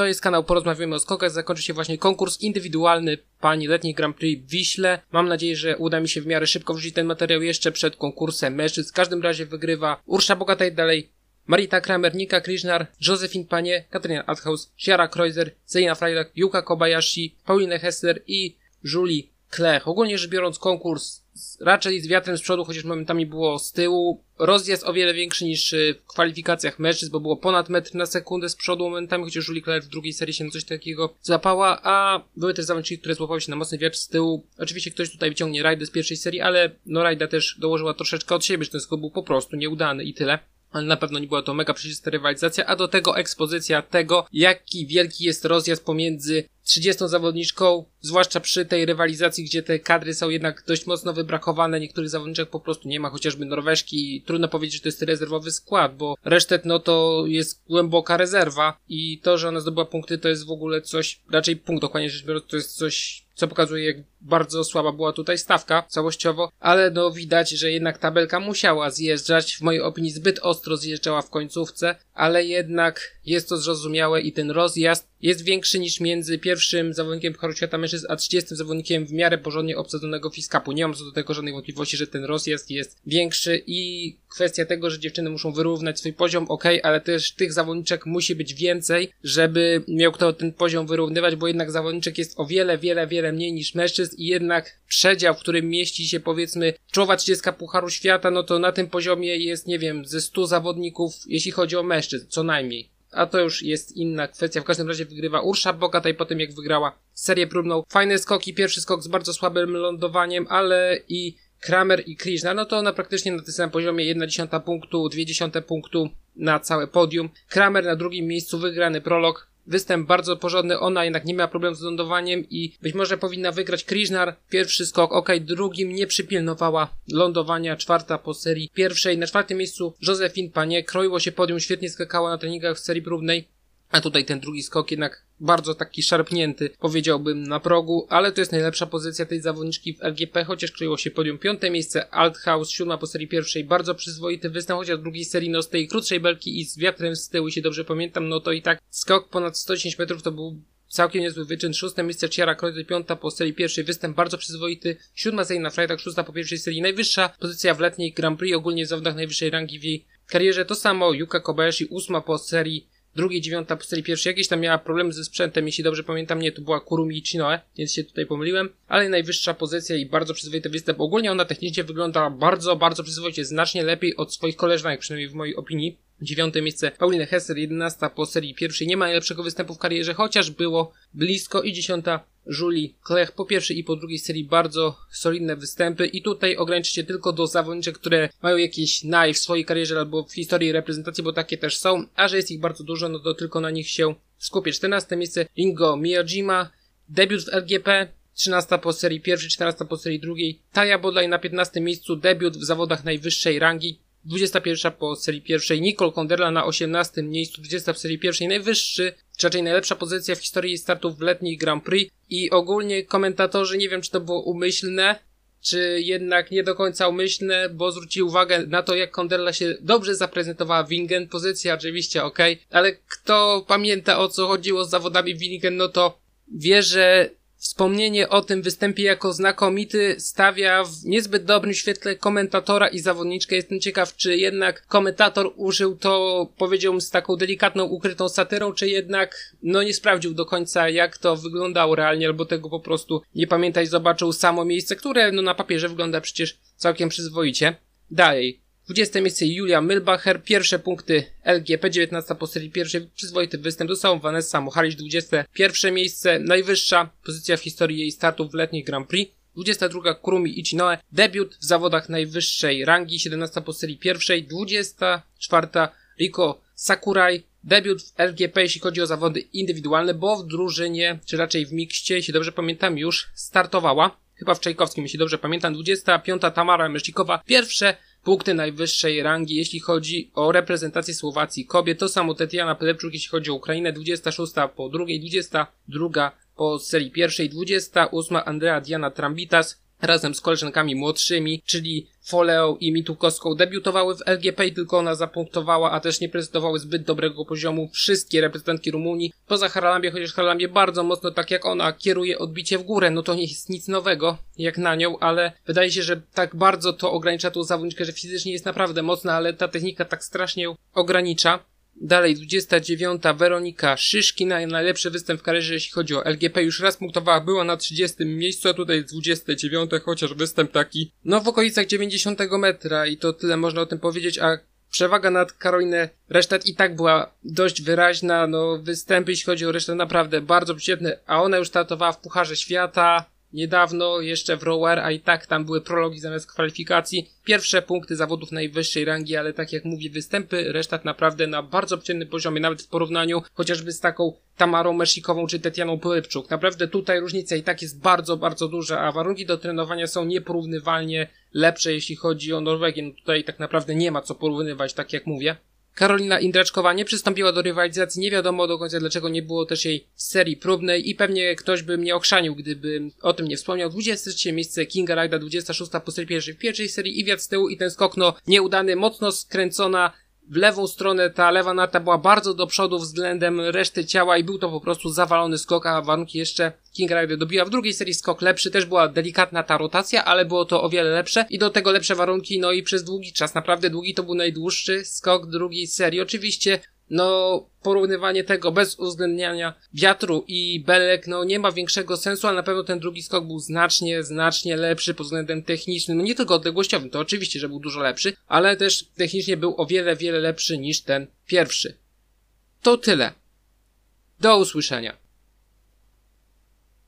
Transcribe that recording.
To jest kanał Porozmawiamy o skokach. Zakończy się właśnie konkurs indywidualny pani letniej Grand Prix w Wiśle. Mam nadzieję, że uda mi się w miarę szybko wrzucić ten materiał jeszcze przed konkursem mężczyzn. W każdym razie wygrywa Ursza Bogataj dalej. Marita Kramer, Nika Krishnar, Josephine Panie, Katarina Althaus, Ciara Kreuzer, Zeina Freitag, Yuka Kobayashi, Pauline Hessler i Julie Klech. Ogólnie rzecz biorąc konkurs raczej z wiatrem z przodu, chociaż momentami było z tyłu. Rozjazd o wiele większy niż y, w kwalifikacjach mężczyzn, bo było ponad metr na sekundę z przodu momentami, chociaż Julie Claire w drugiej serii się coś takiego złapała, a były też zawodniczki, które złapały się na mocny wiatr z tyłu. Oczywiście ktoś tutaj wyciągnie rajdę z pierwszej serii, ale no rajda też dołożyła troszeczkę od siebie, że ten skok był po prostu nieudany i tyle ale na pewno nie była to mega przejrzysta rywalizacja, a do tego ekspozycja tego, jaki wielki jest rozjazd pomiędzy 30 zawodniczką, zwłaszcza przy tej rywalizacji, gdzie te kadry są jednak dość mocno wybrakowane, niektórych zawodniczek po prostu nie ma, chociażby Norweżki, trudno powiedzieć, że to jest rezerwowy skład, bo resztet no to jest głęboka rezerwa i to, że ona zdobyła punkty to jest w ogóle coś, raczej punkt dokładnie rzecz biorąc, to jest coś co pokazuje, jak bardzo słaba była tutaj stawka całościowo, ale no widać, że jednak tabelka musiała zjeżdżać, w mojej opinii zbyt ostro zjeżdżała w końcówce, ale jednak jest to zrozumiałe i ten rozjazd jest większy niż między pierwszym zawodnikiem Pucharu Świata Mężczyzn a 30 zawodnikiem w miarę porządnie obsadzonego Fiskapu. Nie mam co do tego żadnej wątpliwości, że ten rozjazd jest większy i kwestia tego, że dziewczyny muszą wyrównać swój poziom, ok, ale też tych zawodniczek musi być więcej, żeby miał kto ten poziom wyrównywać, bo jednak zawodniczek jest o wiele, wiele, wiele mniej niż mężczyzn i jednak przedział, w którym mieści się powiedzmy czołowa 30 Pucharu Świata, no to na tym poziomie jest, nie wiem, ze 100 zawodników, jeśli chodzi o mężczyzn, co najmniej a to już jest inna kwestia. W każdym razie wygrywa Ursza Bogataj po tym, jak wygrała serię próbną. Fajne skoki, pierwszy skok z bardzo słabym lądowaniem, ale i Kramer i Krishna, no to ona praktycznie na tym samym poziomie 1 dziesiąta punktu, 2 dziesiąte punktu na całe podium. Kramer na drugim miejscu, wygrany prolog, występ bardzo porządny, ona jednak nie miała problemu z lądowaniem i być może powinna wygrać. Krishnar, pierwszy skok, ok, drugim nie przypilnowała lądowania, czwarta po serii pierwszej, na czwartym miejscu Josephine Panie, kroiło się podium, świetnie skakała na treningach w serii próbnej, a tutaj ten drugi skok jednak bardzo taki szarpnięty, powiedziałbym, na progu, ale to jest najlepsza pozycja tej zawodniczki w LGP, chociaż kryło się podium piąte miejsce, Althaus, siódma po serii pierwszej, bardzo przyzwoity występ, chociaż drugiej serii, no z tej krótszej belki i z wiatrem z tyłu, jeśli dobrze pamiętam, no to i tak skok ponad 110 metrów to był całkiem niezły wyczyn. Szóste miejsce Ciara Krojzy, piąta po serii pierwszej, występ bardzo przyzwoity. Siódma serii na Freitag, szósta po pierwszej serii, najwyższa pozycja w letniej Grand Prix, ogólnie w zawodach najwyższej rangi w jej karierze. To samo Yuka Kobayashi, ósma po serii drugiej, dziewiąta po serii pierwszej. Jakieś tam miała problemy ze sprzętem, jeśli dobrze pamiętam, nie, to była Kurumi i Chinoe, więc się tutaj pomyliłem, ale najwyższa pozycja i bardzo przyzwoity występ. Ogólnie ona technicznie wygląda bardzo, bardzo przyzwoicie, znacznie lepiej od swoich koleżanek, przynajmniej w mojej opinii. Dziewiąte miejsce Pauline Hesser, jedenasta po serii pierwszej. Nie ma najlepszego występu w karierze, chociaż było blisko. I dziesiąta Julie Klech po pierwszej i po drugiej serii. Bardzo solidne występy. I tutaj ograniczycie tylko do zawodniczek, które mają jakieś naj w swojej karierze albo w historii reprezentacji, bo takie też są, a że jest ich bardzo dużo, no to tylko na nich się skupię. 14 miejsce Ringo Miyajima, debiut w LGP, 13 po serii pierwszej, 14 po serii drugiej, Taya Bodlaj na 15 miejscu, debiut w zawodach najwyższej rangi, 21 po serii pierwszej, Nicole Konderla na 18 miejscu, 20 w serii pierwszej, najwyższy, czy raczej najlepsza pozycja w historii startów w letniej Grand Prix i ogólnie komentatorzy, nie wiem czy to było umyślne, czy jednak nie do końca umyślne, bo zwróci uwagę na to, jak Konderla się dobrze zaprezentowała Wingen. Pozycja oczywiście ok, ale kto pamięta o co chodziło z zawodami Wingen, no to wie, że Wspomnienie o tym występie jako znakomity stawia w niezbyt dobrym świetle komentatora i zawodniczkę. Jestem ciekaw, czy jednak komentator użył to, powiedziałbym, z taką delikatną, ukrytą satyrą, czy jednak, no nie sprawdził do końca, jak to wyglądało realnie, albo tego po prostu nie pamiętać, zobaczył samo miejsce, które, no na papierze wygląda przecież całkiem przyzwoicie. Dalej. 20 miejsce Julia Milbacher, pierwsze punkty LGP, 19 po serii pierwszej, przyzwoity występ, dostał Vanessa Moharic, 21 miejsce, najwyższa pozycja w historii jej startów w letniej Grand Prix. 22 Kurumi Ichinoe, debiut w zawodach najwyższej rangi, 17 po serii pierwszej, 24 Riko Sakurai, debiut w LGP, jeśli chodzi o zawody indywidualne, bo w drużynie, czy raczej w mikście, jeśli dobrze pamiętam, już startowała. Chyba w Czajkowskim, jeśli dobrze pamiętam. 25 Tamara Myszcikowa, pierwsze punkty najwyższej rangi, jeśli chodzi o reprezentację Słowacji kobiet. To samo Tetiana Pelepczuk, jeśli chodzi o Ukrainę, 26 po drugiej, 22 po serii pierwszej, 28 Andrea Diana Trambitas, razem z koleżankami młodszymi, czyli Foleo i Mitukowską debiutowały w LGP tylko ona zapunktowała, a też nie prezentowały zbyt dobrego poziomu wszystkie reprezentantki Rumunii, poza Haralambie, chociaż Haralambie bardzo mocno, tak jak ona, kieruje odbicie w górę, no to nie jest nic nowego, jak na nią, ale wydaje się, że tak bardzo to ogranicza tą zawodniczkę, że fizycznie jest naprawdę mocna, ale ta technika tak strasznie ją ogranicza. Dalej 29. Weronika Szyszkina, najlepszy występ w karierze, jeśli chodzi o LGP. Już raz punktowała, była na 30 miejscu, a tutaj 29, chociaż występ taki, no w okolicach 90 metra i to tyle można o tym powiedzieć, a przewaga nad Karolinę Resztet i tak była dość wyraźna, no występy, jeśli chodzi o resztę, naprawdę bardzo przyjemne, a ona już startowała w Pucharze Świata, niedawno jeszcze w Rower, a i tak tam były prologi zamiast kwalifikacji. Pierwsze punkty zawodów najwyższej rangi, ale tak jak mówię, występy resztat naprawdę na bardzo przyjemnym poziomie, nawet w porównaniu chociażby z taką Tamarą Meszikową czy Tetianą Polepczuk. Naprawdę tutaj różnica i tak jest bardzo, bardzo duża, a warunki do trenowania są nieporównywalnie lepsze, jeśli chodzi o Norwegię. No tutaj tak naprawdę nie ma co porównywać, tak jak mówię. Karolina Indraczkowa nie przystąpiła do rywalizacji, nie wiadomo do końca dlaczego nie było też jej w serii próbnej i pewnie ktoś by mnie okrzanił, gdyby o tym nie wspomniał. 23 miejsce Kinga Rajda, 26 po serii pierwszej w pierwszej serii i wiatr z tyłu i ten skok no nieudany, mocno skręcona w lewą stronę ta lewa narta była bardzo do przodu względem reszty ciała i był to po prostu zawalony skok, a warunki jeszcze King Rider dobiła w drugiej serii skok lepszy, też była delikatna ta rotacja, ale było to o wiele lepsze i do tego lepsze warunki, no i przez długi czas, naprawdę długi to był najdłuższy skok drugiej serii. Oczywiście no porównywanie tego bez uwzględniania wiatru i belek, no nie ma większego sensu, ale na pewno ten drugi skok był znacznie, znacznie lepszy pod względem technicznym, no nie tylko odległościowym, to oczywiście, że był dużo lepszy, ale też technicznie był o wiele, wiele lepszy niż ten pierwszy. To tyle. Do usłyszenia.